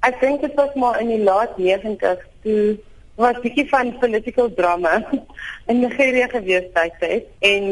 Ek dink dit was maar in die laat 90's toe was 'n bietjie van political drama in Nigeria gewees tyd en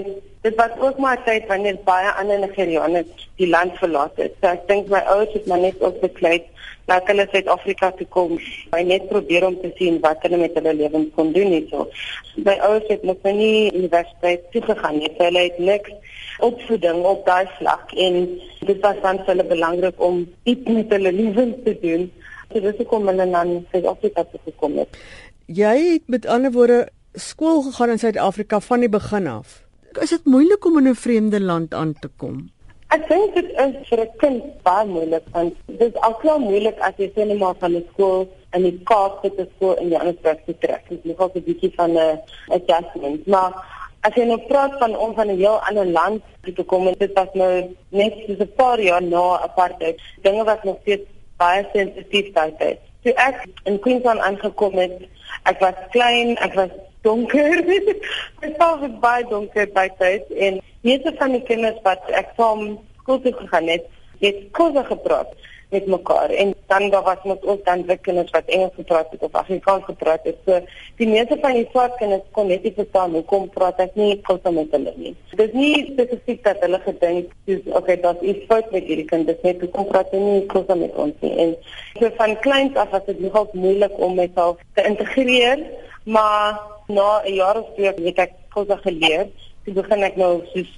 dit was ook maar tyd wanneer baie ander Nigerianers die land verlaat het. So ek dink my ouers het maar net ook besluit dat hulle Suid-Afrika toe kom. Hulle net probeer om te sien wat hulle met hulle lewens kon doen hierso. My ouers het nog nie universiteit toe gegaan nie. Hulle het niks opvoeding op daai vlak en dit was dan vir hulle belangrik om iets met hulle lewens te doen. So dis hoekom hulle na Suid-Afrika toe gekom het. Jy het met ander woorde skool gegaan in Suid-Afrika van die begin af. Is dit moeilik om in 'n vreemde land aan te kom? Ek dink dit is vir 'n kind baie moeilik want dit is alklaar moeilik as jy sien maar van 'n skool in die Kaap sit 'n skool in Johannesburg te trek. Dit is nogal 'n bietjie van 'n adjustment, maar as jy nou praat van om van 'n heel ander land te kom en dit was nou net so 'n paar jaar na apartheid, dinge wat nog steeds baie sensitief tyd. So ek in Queensland aangekom het, ek was klein, ek was donker. ek was baie donker by tyd en meeste van die kinders wat ek saam skool toe gegaan het, het kosse gepraat met mekaar en dan daar was met ons dan wit kinders wat Engels gepraat het of Afrikaans gepraat het. So die meeste van die swart kinders kon net nie verstaan hoe kom praat ek nie kosse met hulle nie. Dit is nie spesifiek dat hulle gedink dis okay dat iets fout met hierdie kind is net hoe kom praat hulle nie kosse met ons nie. En so van kleins af was dit nogal moeilik om myself te integreer, maar na 'n jaar of twee het ek kosse geleer. Toe begin ek nou soos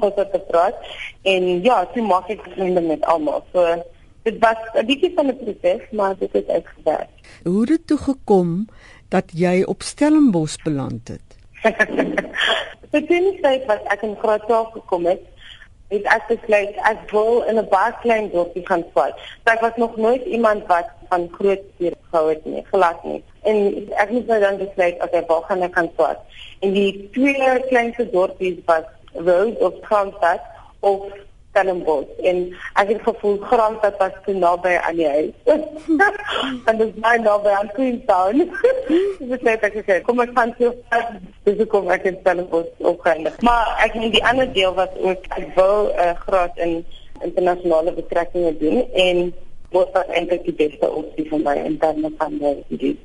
kosse te praat en ja, toe maak ek vriende met almal. So dit was 'n bietjie van 'n proses, maar dit het uitgewerk. Hoe het dit toe gekom dat jy op Stellenbosch beland het? Dit is net wat ek in graad 12 gekom het. Het ek besluit ek wil in 'n baie klein dorpie gaan swat. So ek was nog nooit iemand wat van groot stede gehou het nie, glad nie. En ek moes nou dan besluit okay, waar gaan ek gaan swat? En die twee kleinste dorpies was Rose of Kronstadt of Stellenbosch en ek het gevoel Grantstad was te naby aan die huis. en dit is my naby aan Queenstown. Dis net ek sê, kom ek gaan so dis kom ek in Stellenbosch opgeëindig. Maar ek meen die ander deel was ook ek wil 'n uh, graad in internasionale betrekkinge doen en wat eintlik die beste opsie vir my interne van my idee.